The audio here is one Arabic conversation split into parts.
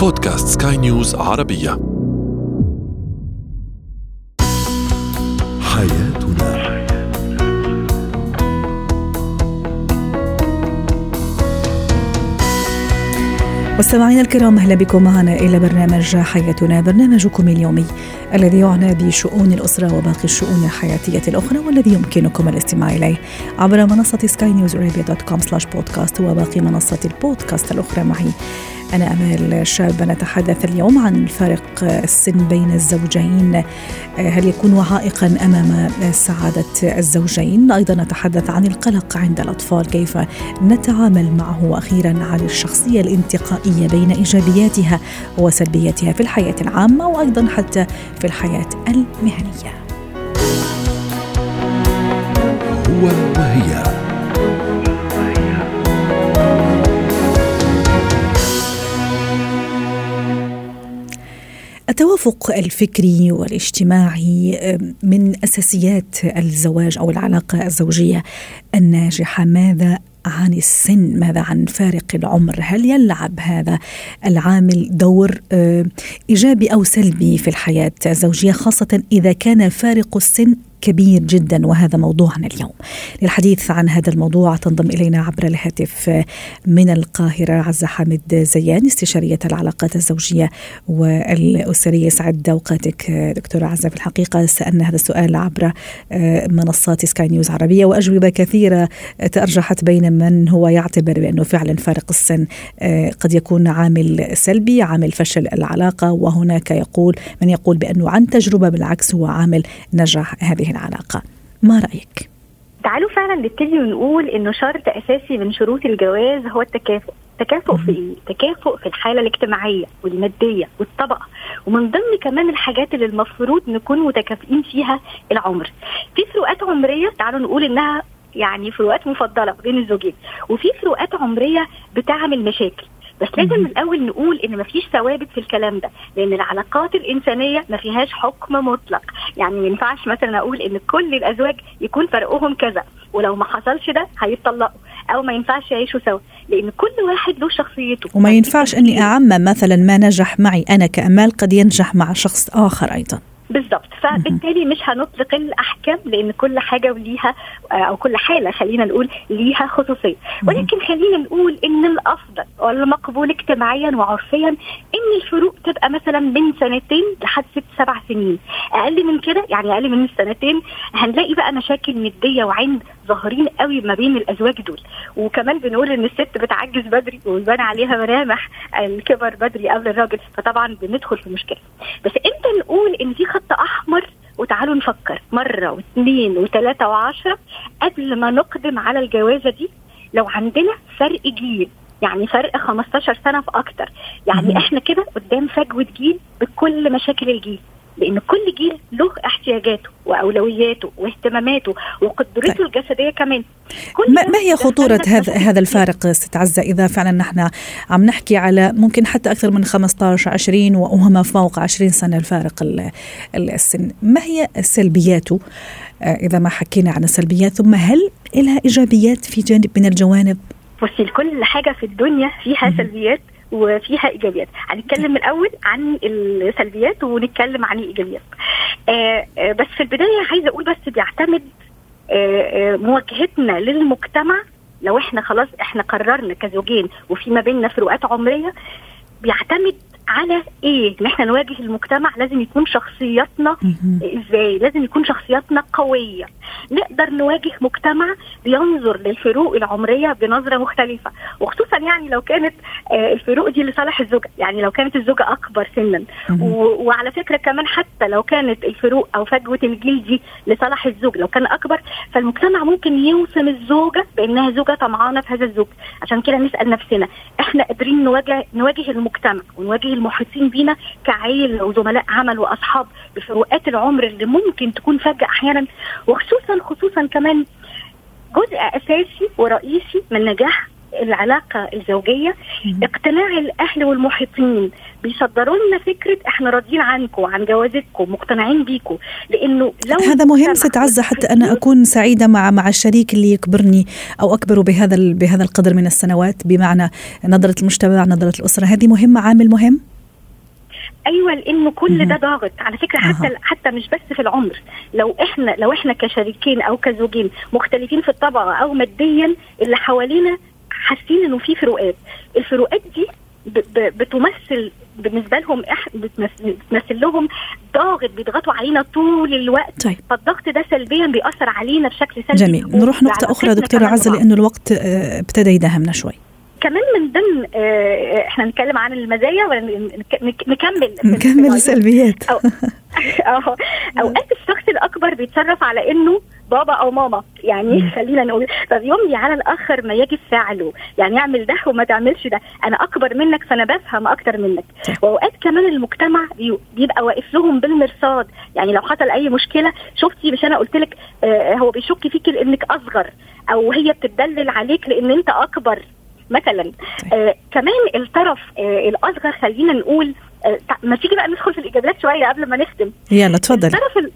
بودكاست سكاي نيوز عربية. حياتنا. مستمعينا الكرام أهلا بكم. معنا إلى برنامج حياتنا برنامجكم اليومي الذي يعنى بشؤون الأسرة وباقي الشؤون الحياتية الأخرى والذي يمكنكم الاستماع إليه عبر منصة سكاي نيوز دوت كوم سلاش بودكاست وباقي منصات البودكاست الأخرى. معي أنا أمال شاب نتحدث اليوم عن فارق السن بين الزوجين. هل يكون عائقا أمام سعادة الزوجين؟ أيضا نتحدث عن القلق عند الأطفال كيف نتعامل معه؟ وأخيرا عن الشخصية الانتقائية بين إيجابياتها وسلبياتها في الحياة العامة وأيضا حتى في الحياة المهنية. هو وهي التوافق الفكري والاجتماعي من أساسيات الزواج أو العلاقة الزوجية الناجحة. ماذا عن السن؟ ماذا عن فارق العمر؟ هل يلعب هذا العامل دور إيجابي أو سلبي في الحياة الزوجية خاصة إذا كان فارق السن كبير جدا وهذا موضوعنا اليوم. للحديث عن هذا الموضوع تنضم إلينا عبر الهاتف من القاهرة عزة حامد زيان استشارية العلاقات الزوجية والأسرية. سعد أوقاتك دكتورة عزة. في الحقيقة سألنا هذا السؤال عبر منصات سكاي نيوز عربية وأجوبة كثيرة تأرجحت بين من هو يعتبر بأنه فعلا فارق السن. قد يكون عامل سلبي عامل فشل العلاقة وهناك يقول من يقول بأنه عن تجربة بالعكس هو عامل نجاح. هذه العلاقة ما رأيك؟ تعالوا فعلا نبتدي ونقول إنه شرط أساسي من شروط الجواز هو التكافؤ تكافؤ في إيه؟ تكافؤ في الحالة الاجتماعية والمادية والطبقة ومن ضمن كمان الحاجات اللي المفروض نكون متكافئين فيها العمر. في فروقات عمرية تعالوا نقول إنها يعني فروقات مفضلة بين الزوجين وفي فروقات عمرية بتعمل مشاكل بس لازم من الأول نقول إن مفيش ثوابت في الكلام ده لأن العلاقات الإنسانية ما فيهاش حكم مطلق. يعني ما ينفعش مثلا أقول إن كل الأزواج يكون فرقهم كذا ولو ما حصلش ده هيتطلقوا أو ما ينفعش يعيشوا سوا. لأن كل واحد له شخصيته. وما ينفعش إني أعمم مثلا ما نجح معي أنا كأمال قد ينجح مع شخص آخر أيضا. بالظبط فبالتالي مش هنطلق الأحكام لأن كل حاجة وليها أو كل حالة خلينا نقول ليها خصوصية. ولكن خلينا نقول إن الأفضل والمقبول اجتماعيا وعرفيا إن الفروق تبقى مثلا من سنتين لحد ست سبع سنين. أقل من كده يعني أقل من السنتين هنلاقي بقى مشاكل نديه وعند ظاهرين قوي ما بين الأزواج دول. وكمان بنقول إن الست بتعجز بدري ويبان عليها ملامح الكبر بدري قبل الراجل فطبعا بندخل في مشكلة. بس إمتى نقول إن في خط أحمر وتعالوا نفكر. مرة واثنين وثلاثة وعشرة قبل ما نقدم على الجوازة دي لو عندنا فرق جيل يعني فرق 15 سنة فاكتر يعني إحنا كده قدام فجوة جيل بكل مشاكل الجيل. لأن كل جيل له احتياجاته وأولوياته واهتماماته وقدرته طيب. الجسدية كمان. كل ما, ما هي خطورة هذا هذا الفارق ست عزة؟ إذا فعلا نحن عم نحكي على ممكن حتى أكثر من 15 20 وما فوق 20 سنة الفارق السن. ما هي سلبياته؟ إذا ما حكينا عن السلبيات ثم هل لها إيجابيات في جانب من الجوانب؟ بصي كل حاجة في الدنيا فيها سلبيات. وفيها إيجابيات. هنتكلم الأول عن السلبيات ونتكلم عن الإيجابيات. آآ آآ بس في البداية عايزة أقول بس بيعتمد آآ مواجهتنا للمجتمع. لو إحنا خلاص إحنا قررنا كزوجين وفي ما بيننا فروقات عمرية بيعتمد على إيه؟ إن إحنا نواجه المجتمع لازم يكون شخصياتنا إزاي؟ لازم يكون شخصياتنا قوية. نقدر نواجه مجتمع بينظر للفروق العمرية بنظرة مختلفة. وخصوصا يعني لو كانت آه الفروق دي لصالح الزوجه يعني لو كانت الزوجة أكبر سنا. وعلى فكرة كمان حتى لو كانت الفروق أو فجوة الجيل دي لصالح الزوج لو كان أكبر فالمجتمع ممكن يوصم الزوجة بإنها زوجة طمعانة في هذا الزوج. عشان كده نسأل نفسنا إحنا قادرين نواجه نواجه المجتمع ونواجه المحيطين بينا كعيل وزملاء عمل واصحاب بفروقات العمر اللي ممكن تكون فجأة أحيانا وخصوصا خصوصا كمان جزء أساسي ورئيسي من نجاح العلاقة الزوجية اقتناع الأهل والمحيطين. بيصدروا لنا فكرة إحنا راضيين عنكم عن جوازتكم مقتنعين بيكم. لأنه لو هذا مهم ست عزة حتى أنا أكون سعيدة مع مع الشريك اللي يكبرني أو أكبر بهذا بهذا القدر من السنوات بمعنى نظرة المجتمع نظرة الأسرة. هذه مهمة؟ عامل مهم؟ أيوه لأنه كل ده ضاغط. على فكرة حتى أه. حتى مش بس في العمر. لو إحنا لو إحنا كشريكين أو كزوجين مختلفين في الطبقة أو ماديا اللي حوالينا حاسين إنه في فروقات. الفروقات دي بتمثل بالنسبة لهم بتمثل لهم ضاغط بيضغطوا علينا طول الوقت. طيب. فالضغط ده سلبيا بيأثر علينا بشكل سلبي. جميل. نروح نقطة أخرى دكتورة عزة لأنه الوقت آه، ابتدى يداهمنا شوي. كمان من ضمن آه، إحنا نتكلم عن المزايا ولا نكمل؟ نكمل السلبيات. آه أوقات الشخص الأكبر بيتصرف على إنه بابا أو ماما. يعني خلينا نقول فبيملي على الآخر ما يجب فعله يعني أعمل ده وما تعملش ده. أنا أكبر منك فأنا بفهم أكتر منك. وأوقات كمان المجتمع بيبقى واقف لهم بالمرصاد. يعني لو حصل أي مشكلة شفتي مش أنا قلت لك آه هو بيشك فيك لأنك أصغر أو هي بتدلل عليك لأن أنت أكبر. مثلا آه كمان الطرف آه الأصغر خلينا نقول آه ما تيجي بقى ندخل في الإجابات شوية قبل ما نختم. يلا اتفضل. الطرف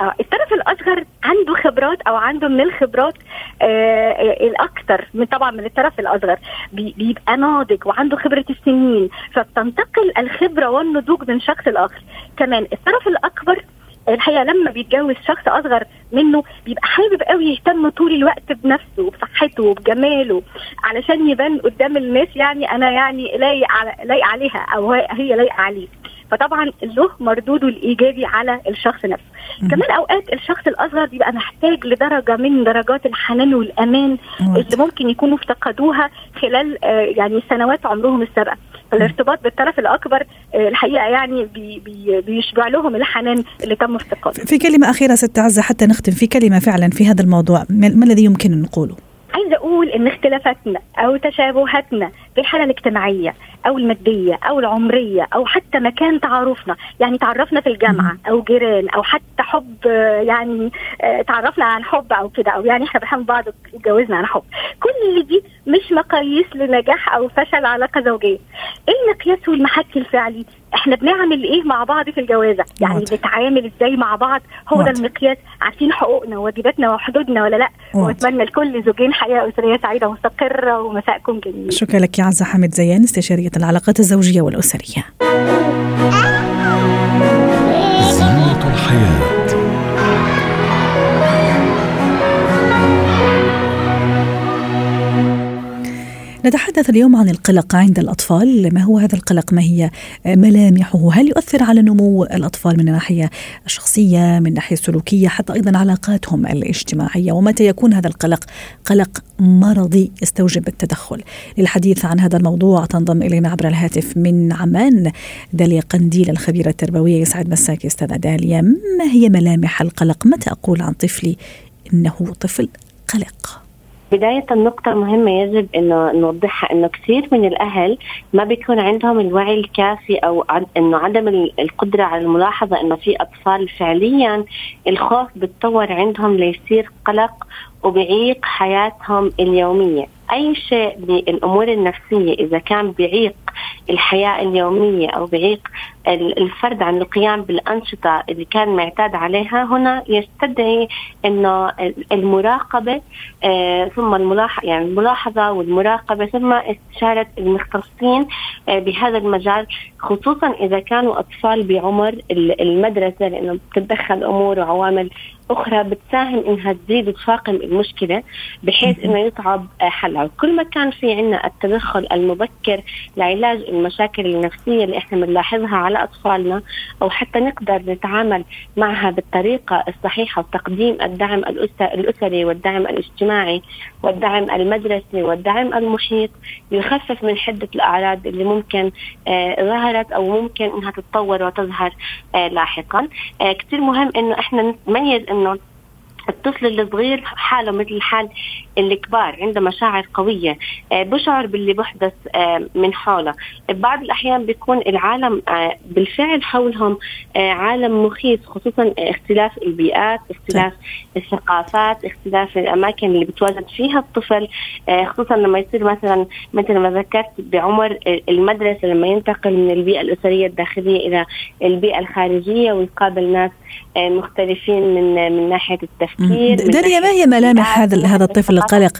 آه الطرف الأصغر عنده خبرات أو عنده من الخبرات آه, آه، الاكثر من طبعا من الطرف الأصغر. بي بيبقى ناضج وعنده خبرة السنين فبتنتقل الخبرة والنضوج من شخص الآخر كمان الطرف الأكبر الحقيقة لما بيتجوز شخص أصغر منه بيبقى حابب قوي يهتم طول الوقت بنفسه وبصحته وبجماله علشان يبان قدام الناس يعني أنا يعني لايق على لايق عليها أو هي لايقة عليه فطبعا له مردوده الإيجابي على الشخص نفسه مم. كمان أوقات الشخص الأصغر بيبقى محتاج لدرجة من درجات الحنان والأمان مم. اللي ممكن يكونوا افتقدوها خلال آه يعني سنوات عمرهم السابقة فالارتباط بالطرف الأكبر آه الحقيقة يعني بي بي بيشبع لهم الحنان اللي تم افتقاده. في كلمة أخيرة ست عزة حتى نختم في كلمة فعلا في هذا الموضوع ما الذي يمكن أن نقوله؟ عايزة أقول إن اختلافاتنا أو تشابهاتنا في الحالة الاجتماعية أو المادية أو العمرية أو حتى مكان تعارفنا يعني تعرفنا في الجامعة أو جيران أو حتى حب يعني آه، تعرفنا عن حب أو كده أو يعني إحنا بنحب بعض واتجوزنا عن حب. كل دي مش مقاييس لنجاح أو فشل علاقة زوجية. المقياس والمحك الفعلي؟ إحنا بنعمل إيه مع بعض في الجوازة؟ يعني بنتعامل إزاي مع بعض؟ هو ده المقياس. عارفين حقوقنا وواجباتنا وحدودنا ولا لأ؟ واتمنى لكل زوجين حياة أسرية سعيدة ومستقرة ومساءكم جميل. شكرا لك يا عزة حامد زيان استشارية العلاقات الزوجية والأسرية. نتحدث اليوم عن القلق عند الأطفال. ما هو هذا القلق؟ ما هي ملامحه؟ هل يؤثر على نمو الأطفال من الناحية الشخصية من الناحية السلوكية حتى أيضا علاقاتهم الاجتماعية؟ ومتى يكون هذا القلق قلق مرضي يستوجب التدخل؟ للحديث عن هذا الموضوع تنضم إلينا عبر الهاتف من عمان داليا قنديل الخبيرة التربوية يسعد مساك أستاذة داليا. ما هي ملامح القلق؟ متى أقول عن طفلي إنه طفل قلق؟ بداية النقطة المهمة يجب إنه نوضحها إنه كثير من الأهل ما بيكون عندهم الوعي الكافي أو إنه عدم القدرة على الملاحظة إنه في أطفال فعليا الخوف بتطور عندهم ليصير قلق وبيعيق حياتهم اليومية. أي شيء بالأمور النفسية إذا كان بيعيق الحياة اليومية أو بيعيق الفرد عن القيام بالأنشطة اللي كان معتاد عليها هنا يستدعي أنه المراقبة آه ثم الملاحظة يعني الملاحظة والمراقبة ثم استشارة المختصين آه بهذا المجال خصوصا إذا كانوا أطفال بعمر المدرسة لأنه بتتدخل أمور وعوامل أخرى بتساهم إنها تزيد وتفاقم المشكلة بحيث إنه يصعب حلها، وكل ما كان في عندنا التدخل المبكر لعلاج المشاكل النفسية اللي إحنا بنلاحظها على أطفالنا أو حتى نقدر نتعامل معها بالطريقة الصحيحة وتقديم الدعم الاسري والدعم الاجتماعي والدعم المدرسي والدعم المحيط يخفف من حدة الأعراض اللي ممكن آه ظهرت أو ممكن إنها تتطور وتظهر آه لاحقا، آه كثير مهم إنه إحنا نميز إنه الطفل الصغير حاله مثل حال الكبار عنده مشاعر قوية. آه، بشعر باللي بحدث آه، من حوله. بعض الأحيان بيكون العالم آه، بالفعل حولهم عالم مخيف خصوصا اختلاف البيئات اختلاف الثقافات اختلاف الأماكن اللي بتواجد فيها الطفل. خصوصا لما يصير مثلا مثل ما ذكرت بعمر المدرسة لما ينتقل من البيئة الأسرية الداخلية إلى البيئة الخارجية ويقابل ناس مختلفين من من ناحية التفكير داليا ما هي ملامح هذا هذا الطفل القلق؟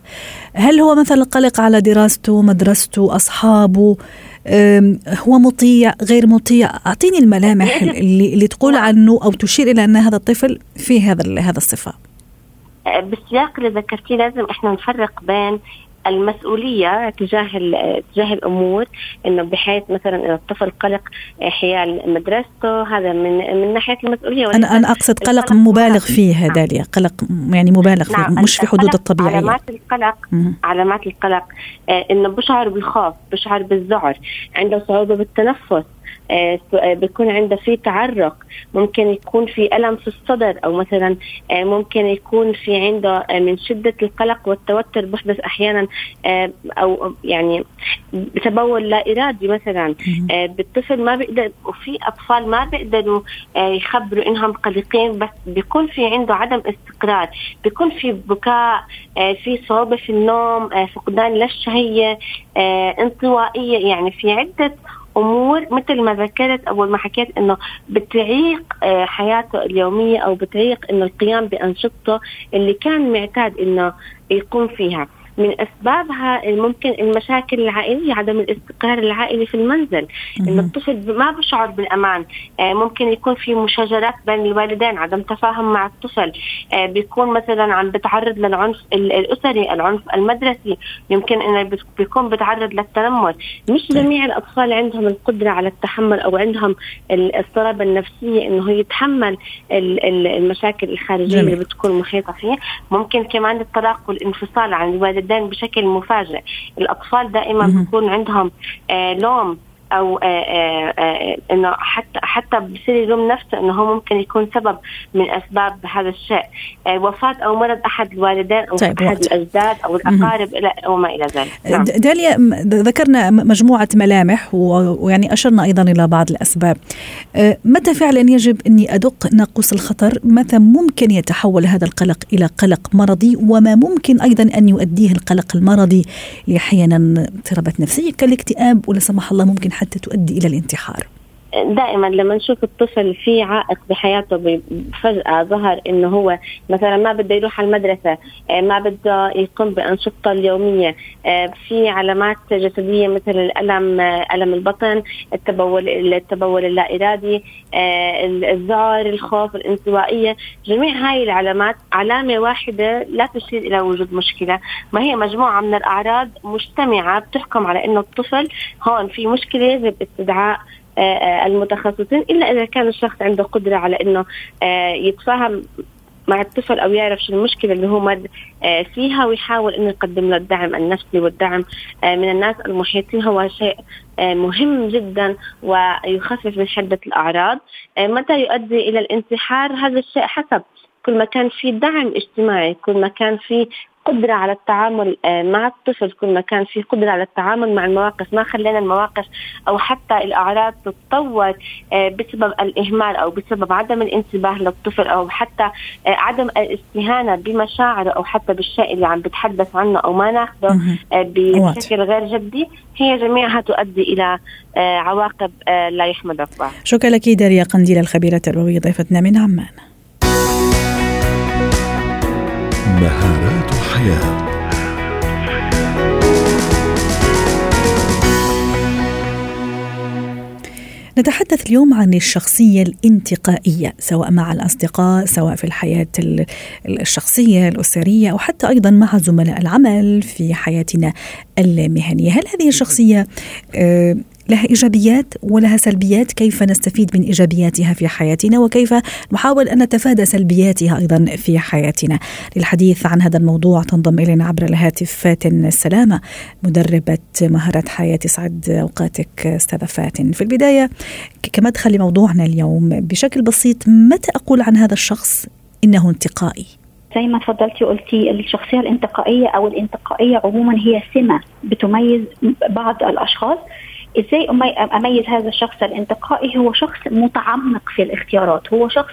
هل هو مثلا قلق على دراسته، مدرسته، أصحابه؟ هو مطيع غير مطيع أعطيني الملامح اللي, اللي تقول عنه أو تشير إلى أن هذا الطفل فيه هذا هذا الصفة أه، بالسياق اللي ذكرتيه لازم إحنا نفرق بين المسؤولية تجاه تجاه الأمور إنه بحيث مثلا إذا الطفل قلق حيال مدرسته هذا من من ناحية المسؤولية أنا أنا أقصد قلق مبالغ فيه نعم. داليا قلق يعني مبالغ نعم. فيه مش في حدود الطبيعية علامات القلق م- علامات القلق آه إنه بشعر بالخوف بشعر بالذعر عنده صعوبة بالتنفس آه، آه، بيكون عنده في تعرق. ممكن يكون في ألم في الصدر أو مثلا آه، ممكن يكون في عنده من شدة القلق والتوتر. بحدث أحيانا أو يعني تبول لا إرادي مثلا. بالطفل ما بيقدر وفي أطفال ما بيقدروا يخبروا إنهم قلقين بس بيكون في عنده عدم استقرار. بيكون في بكاء في صعوبة في النوم فقدان للشهية انطوائية. يعني في عدة امور مثل ما ذكرت اول ما حكيت إنه بتعيق آه، حياته اليومية أو بتعيق إنه القيام بأنشطته اللي كان معتاد إنه يقوم فيها. من أسبابها ممكن المشاكل العائلية عدم الاستقرار العائلي في المنزل. ان الطفل ما بشعر بالأمان. آه، ممكن يكون في مشاجرات بين الوالدين عدم تفاهم مع الطفل. آه، بيكون مثلا عم بتعرض للعنف الأسري العنف المدرسي. يمكن إنه بيكون بتعرض للتنمر. مش. جميع الأطفال عندهم القدرة على التحمل أو عندهم الصلابة النفسية إنه يتحمل المشاكل الخارجية جميل. اللي بتكون محيطة فيه ممكن كمان الطلاق والانفصال عن الوالدين جدا بشكل مفاجئ. الأطفال دائما بيكون عندهم آه لوم أو آه، آه، آه، إنه حتى حتى بصير يلوم نفسه إنه هو ممكن يكون سبب من أسباب هذا الشيء. وفاة أو مرض أحد الوالدين أو طيب أحد الاجداد أو الأقارب إلى وما إلى ذلك. نعم. داليا ذكرنا مجموعة ملامح ويعني أشرنا أيضا إلى بعض الأسباب. متى فعلا يجب إني أدق ناقوس الخطر؟ متى ممكن يتحول هذا القلق إلى قلق مرضي؟ وما ممكن أيضا أن يؤديه القلق المرضي لاحيانا اضطرابات نفسية كالاكتئاب ولا سمح الله ممكن حتى تؤدي إلى الانتحار. دائما لما نشوف الطفل في عائق بحياته فجأة ظهر إنه هو مثلا ما بده يروح على المدرسة آه، ما بده يقوم بأنشطته اليومية آه، في علامات جسدية مثل الألم آه، ألم البطن التبول التبول اللا إرادي الذعر الخوف الانطوائية جميع هاي العلامات علامة واحدة لا تشير إلى وجود مشكلة ما هي مجموعة من الأعراض مجتمعة بتحكم على إنه الطفل هون في مشكلة يجب استدعاء آه، المتخصصين إلا إذا كان الشخص عنده قدرة على إنه آه، يتفاهم مع الطفل أو يعرف شو المشكلة اللي هو مر فيها ويحاول إنه يقدم له الدعم النفسي والدعم من الناس المحيطين. هو شيء مهم جدا ويخفف من حدة الأعراض متى يؤدي إلى الانتحار؟ هذا الشيء حسب. كل ما كان في دعم اجتماعي كل ما كان في قدرة على التعامل آه، مع الطفل كل ما كان في قدرة على التعامل مع المواقف. ما خلينا المواقف أو حتى الأعراض تتطور آه، بسبب الإهمال أو بسبب عدم الانتباه للطفل أو حتى آه، عدم الاستهانة بمشاعره أو حتى بالشيء اللي عم بتحدث عنه أو ما ناخذه بشكل غير جدي. هي جميعها تؤدي إلى عواقب لا يحمد الله. شكرا لك داريا قنديل الخبيرة التربوية ضيفتنا من عمان. نتحدث اليوم عن الشخصية الانتقائية سواء مع الأصدقاء سواء في الحياة الشخصية الأسرية أو حتى أيضا مع زملاء العمل في حياتنا المهنية. هل هذه الشخصية آه، لها إيجابيات ولها سلبيات كيف نستفيد من إيجابياتها في حياتنا وكيف نحاول أن نتفادى سلبياتها أيضا في حياتنا. للحديث عن هذا الموضوع تنضم إلينا عبر الهاتف فاتن السلامة مدربة مهارات حياة سعد أوقاتك أستاذة فاتن. في البداية كمدخل لموضوعنا اليوم بشكل بسيط متى أقول عن هذا الشخص إنه انتقائي؟ زي ما تفضلتي قلتي الشخصية الانتقائية أو الانتقائية عموما هي سمة بتميز بعض الأشخاص. إزاي أميز هذا الشخص الانتقائي؟ هو شخص متعمق في الاختيارات. هو شخص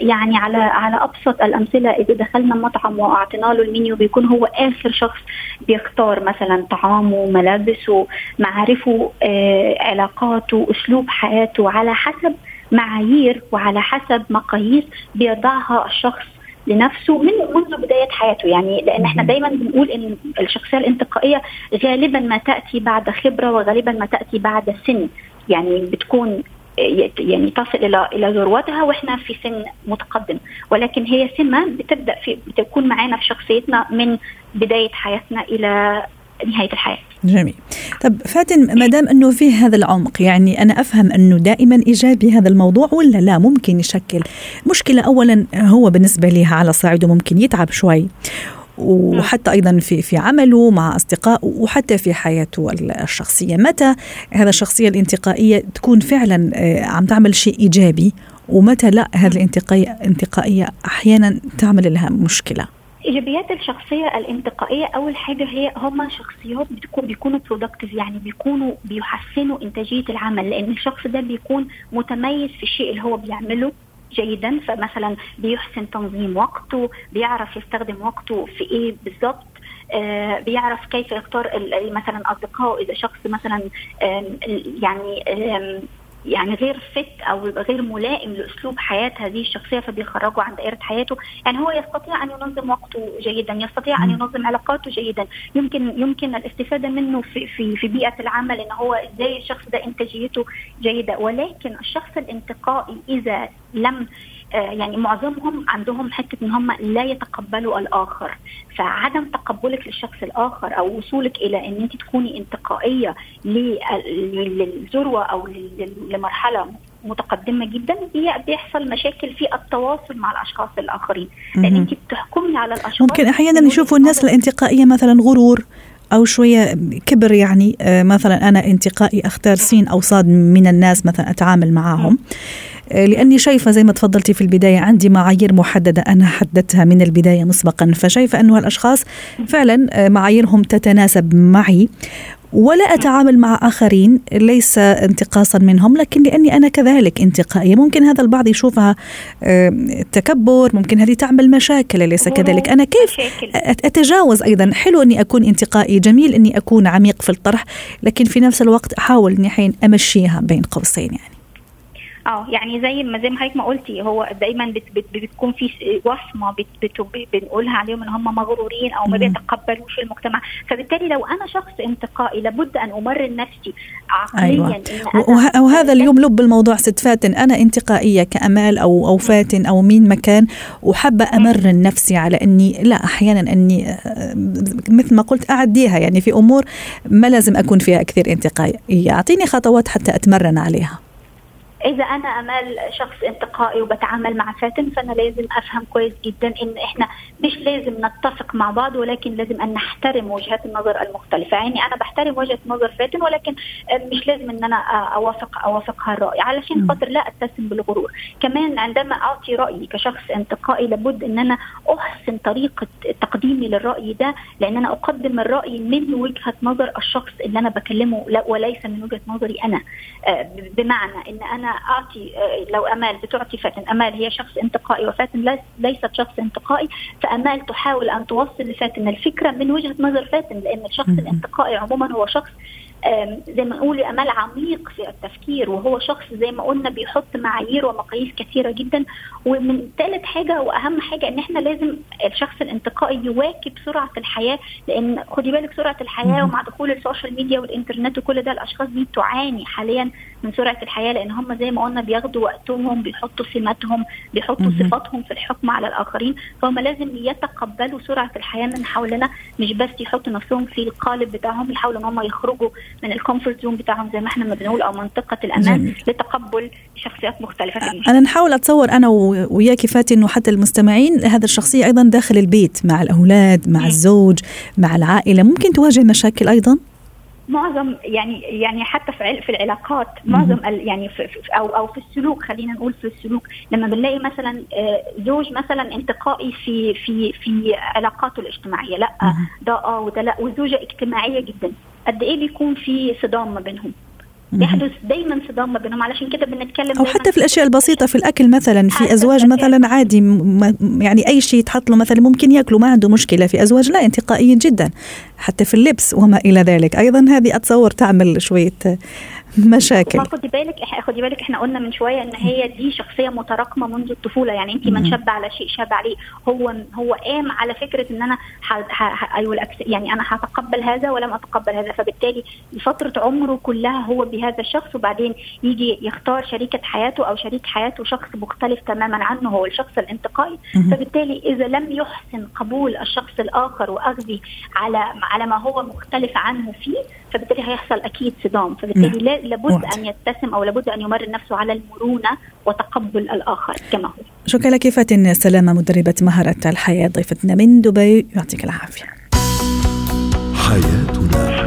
يعني على على أبسط الأمثلة إذا دخلنا مطعم وأعطينا له المنيو بيكون هو آخر شخص بيختار مثلا طعامه ملابسه معارفه آه، علاقاته أسلوب حياته على حسب معايير وعلى حسب مقاييس بيضعها الشخص لنفسه من منذ بداية حياته. يعني لأن إحنا دايما بنقول إن الشخصية الانتقائية غالبا ما تأتي بعد خبرة وغالبا ما تأتي بعد سن. يعني بتكون يعني تصل إلى إلى ذروتها وإحنا في سن متقدم. ولكن هي سمه بتبدأ في بتكون معانا في شخصيتنا من بداية حياتنا إلى نهاية الحياة. جميل. طب فاتن ما دام إنه في هذا العمق يعني أنا أفهم إنه دائما إيجابي هذا الموضوع ولا لا؟ ممكن يشكل. مشكلة اولا هو بالنسبة لها على صعيده ممكن يتعب شوي وحتى أيضا في في عمله مع أصدقائه وحتى في حياته الشخصية. متى هذا الشخصية الانتقائية تكون فعلا آه، عم تعمل شيء إيجابي ومتى لا هذه الانتقائية انتقائية أحيانا تعمل لها مشكلة؟ ايجابيات الشخصية الانتقائية أول حاجة هي هم شخصيات بتكون بيكونوا برودكتيف يعني بيكونوا بيحسنوا إنتاجية العمل لأن الشخص ده بيكون متميز في الشيء اللي هو بيعمله جيدا فمثلا بيحسن تنظيم وقته بيعرف يستخدم وقته في إيه بالضبط آه بيعرف كيف يختار مثلا أصدقائه إذا شخص مثلا يعني يعني غير فت أو غير ملائم لأسلوب حياة هذه الشخصية فبيخرجوا عن دائرة حياته، يعني هو يستطيع أن ينظم وقته جيدا، يستطيع أن ينظم علاقاته جيدا، يمكن يمكن الاستفادة منه في في في بيئة العمل إن هو إزاي الشخص ده إنتاجيته جيدة، ولكن الشخص الانتقائي إذا لم آه، يعني معظمهم عندهم حتة إن هم لا يتقبلوا الآخر. فعدم تقبلك للشخص الآخر أو وصولك إلى إن أنت تكوني انتقائية للذروة أو لمرحلة متقدمة جدا بيحصل مشاكل في التواصل مع الأشخاص الآخرين. لأن انت بتحكمي على الأشخاص ممكن أحيانا يشوفوا الناس الانتقائية مثلا غرور أو شوية كبر يعني آه، مثلا أنا انتقائي أختار سين أو صاد من الناس مثلا أتعامل معهم آه، لأني شايفة زي ما تفضلتي في البداية عندي معايير محددة أنا حددتها من البداية مسبقا فشايفة أنه الأشخاص فعلا آه، معاييرهم تتناسب معي. ولا أتعامل مع آخرين ليس انتقاصا منهم لكن لأني أنا كذلك انتقائية. ممكن هذا البعض يشوفها تكبر ممكن هذه تعمل مشاكل ليس كذلك؟ أنا كيف أتجاوز أيضا؟ حلو أني أكون انتقائي جميل أني أكون عميق في الطرح لكن في نفس الوقت أحاول إني حين أمشيها بين قوسين يعني. آه يعني زي ما زي ما حضرتك ما قلتي هو دايما بت بت بتكون في وصمة بت بت بنقولها عليهم إن هم مغرورين أو ما بيتقبلوش المجتمع. فبالتالي لو أنا شخص انتقائي لابد أن أمرن نفسي عقليا أيوة. إن وهذا اليوم لب الموضوع ست فاتن. أنا انتقائية كأمال أو أو فاتن أو مين مكان وحابة أمرن نفسي على إني لا أحيانا إني آه، مثل ما قلت أعديها. يعني في أمور ما لازم أكون فيها كثير انتقائية. اعطيني خطوات حتى أتمرن عليها. إذا أنا أمال شخص انتقائي وبتعامل مع فاتن فأنا لازم أفهم كويس جدا إن إحنا مش لازم نتفق مع بعض ولكن لازم أن نحترم وجهات النظر المختلفة. يعني أنا بحترم وجهة نظر فاتن ولكن مش لازم إن أنا أوافق أوافقها الرأي. علشان خاطر لا اتسم بالغرور. كمان عندما أعطي رأيي كشخص انتقائي لابد إن أنا أحسن طريقة تقديمي للرأي ده لأن أنا أقدم الرأي من وجهة نظر الشخص اللي أنا بكلمه وليس من وجهة نظري أنا. آه، بمعنى إن أنا أعطي آه، لو أمال بتعطي فاتن أمال هي شخص انتقائي وفاتن ليست شخص انتقائي فأمال تحاول أن توصل لفاتن الفكرة من وجهة نظر فاتن لأن الشخص الانتقائي عموما هو شخص زي ما نقول أعمال عميق في التفكير وهو شخص زي ما قلنا بيحط معايير ومقاييس كثيرة جدا. ومن ثالث حاجة وأهم حاجة إن إحنا لازم الشخص الانتقائي يواكب سرعة الحياة لأن خدي بالك سرعة الحياة ومع دخول السوشيال ميديا والإنترنت وكل ده الأشخاص دي تعاني حاليا من سرعة الحياة لأن هم زي ما قلنا بياخدوا وقتهم بيحطوا سماتهم بيحطوا صفاتهم في الحكم على الآخرين. فهم لازم يتقبلوا سرعة الحياة من حولنا مش بس يحطوا نفسهم في القالب بتاعهم يحاولوا إن هم يخرجوا من ال comfort zone بتاعهم زي ما إحنا ما بنقول أو منطقة الأمان جميل. لتقبل شخصيات مختلفة في المجتمع. أنا نحاول أتصور أنا وياكي فاتن وحتى المستمعين هذا الشخصية أيضا داخل البيت مع الأولاد مع الزوج مع العائلة ممكن تواجه مشاكل أيضا معظم يعني يعني حتى في في العلاقات معظم يعني في أو أو في السلوك خلينا نقول في السلوك. لما بنلاقي مثلا آه، زوج مثلا انتقائي في في في علاقاته الاجتماعية لأ ده آه وده لأ وزوجة اجتماعية جدا. قد إيه بيكون في صدام ما بينهم؟ بيحدث دايما صدام ما بينهم. علشان كده بنتكلم أو حتى في الأشياء البسيطة في الأكل مثلا في أزواج مثلا عادي يعني أي شيء يتحط له مثلا ممكن يأكلوا ما عنده مشكلة في أزواج لا انتقائيين جدا. حتى في اللبس وما إلى ذلك. أيضا هذه أتصور تعمل شوية مشاكل. خدي بالك خدي بالك إحنا قلنا من شوية إن هي دي شخصية متراكمة منذ الطفولة يعني انت من شاب على شيء شاب عليه. هو هو قام على فكرة إن أنا أيوه يعني أنا هتقبل هذا ولم أتقبل هذا. فبالتالي فتره عمره كلها هو بهذا الشخص وبعدين يجي يختار شريكة حياته أو شريك حياته شخص مختلف تماما عنه هو الشخص الانتقائي. فبالتالي إذا لم يحسن قبول الشخص الآخر واخذه على على ما هو مختلف عنه فيه فبالتالي هيحصل أكيد صدام. فبالتالي لابد أن يتسم أو لابد أن يمرن نفسه على المرونة وتقبل الآخر. كما هو. شكرا لك فاتن سلامه مدربة مهارة الحياة ضيفتنا من دبي. يعطيك العافية. حياتنا.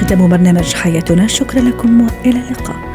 ختام برنامج حياتنا. شكرا لكم وإلى اللقاء.